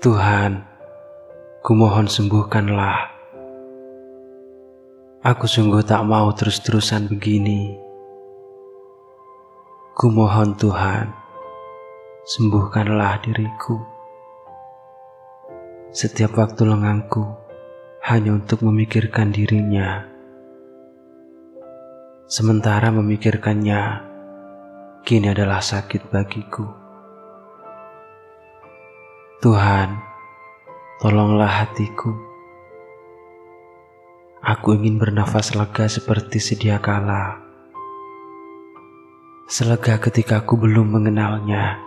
Tuhan, kumohon sembuhkanlah. Aku sungguh tak mau terus-terusan begini. Kumohon Tuhan, sembuhkanlah diriku. Setiap waktu lengangku hanya untuk memikirkan dirinya. Sementara memikirkannya, kini adalah sakit bagiku. Tuhan, tolonglah hatiku. Aku ingin bernafas lega seperti sedia kala. Selega ketika aku belum mengenalnya.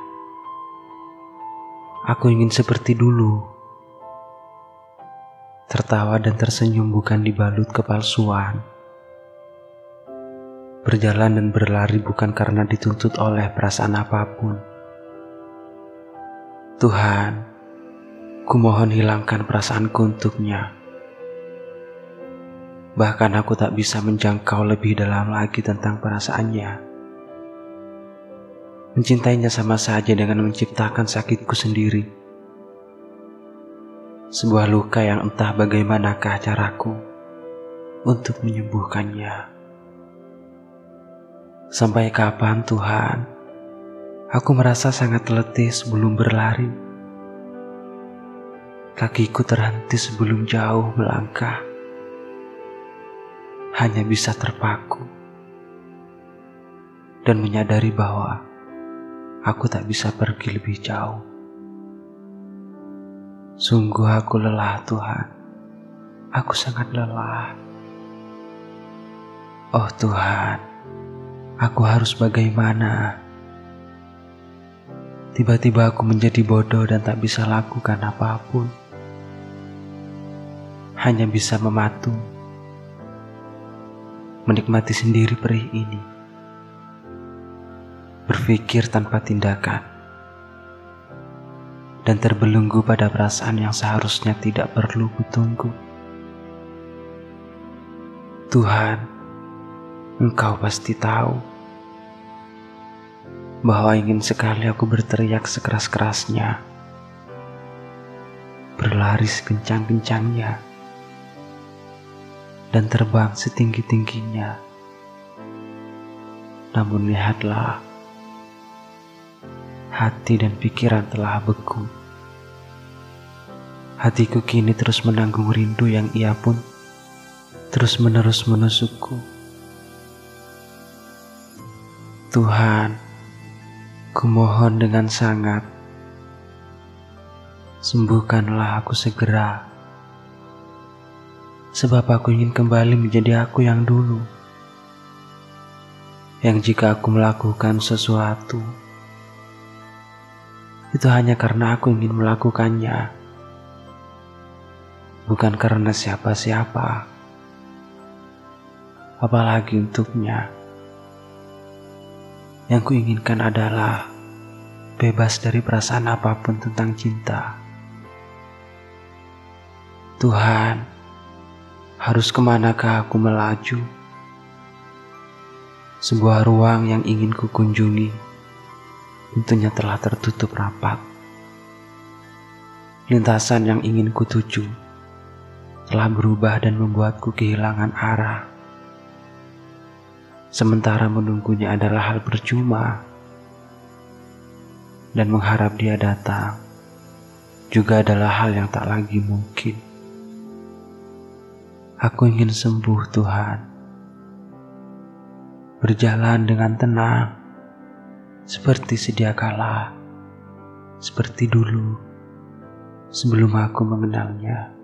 Aku ingin seperti dulu. Tertawa dan tersenyum bukan dibalut kepalsuan. Berjalan dan berlari bukan karena dituntut oleh perasaan apa pun Tuhan, kumohon hilangkan perasaanku untuknya. Bahkan aku tak bisa menjangkau lebih dalam lagi tentang perasaannya. Mencintainya sama saja dengan menciptakan sakitku sendiri. Sebuah luka yang entah bagaimanakah caraku untuk menyembuhkannya. Sampai kapan Tuhan? Aku merasa sangat letih sebelum berlari. Kakiku terhenti sebelum jauh melangkah. Hanya bisa terpaku dan menyadari bahwa aku tak bisa pergi lebih jauh. Sungguh aku lelah Tuhan. Aku sangat lelah. Oh Tuhan, aku harus bagaimana? Tiba-tiba aku menjadi bodoh dan tak bisa lakukan apa pun. Hanya bisa mematung, menikmati sendiri perih ini, berpikir tanpa tindakan, dan terbelenggu pada perasaan yang seharusnya tidak perlu kutunggu. Tuhan, Engkau pasti tahu bahwa ingin sekali aku berteriak sekeras-kerasnya, berlari sekencang-kencangnya, dan terbang setinggi-tingginya. Namun lihatlah, hati dan pikiran telah beku. Hatiku kini terus menanggung rindu yang ia pun terus-menerus menusukku. Tuhan, Kumohon dengan sangat, sembuhkanlah aku segera, sebab aku ingin kembali menjadi aku yang dulu. Yang jika aku melakukan sesuatu, itu hanya karena aku ingin melakukannya, bukan karena siapa-siapa, apalagi untuknya. Yang kuinginkan adalah bebas dari perasaan apa pun tentang cinta. Tuhan, harus ke manakah aku melaju? Sebuah ruang yang ingin kukunjungi tentunya telah tertutup rapat. Lintasan yang ingin kutuju telah berubah dan membuatku kehilangan arah. Sementara menunggunya adalah hal percuma. Dan mengharap dia datang juga adalah hal yang tak lagi mungkin. Aku ingin sembuh Tuhan. Berjalan dengan tenang seperti sedia kala, seperti dulu sebelum aku mengenalnya.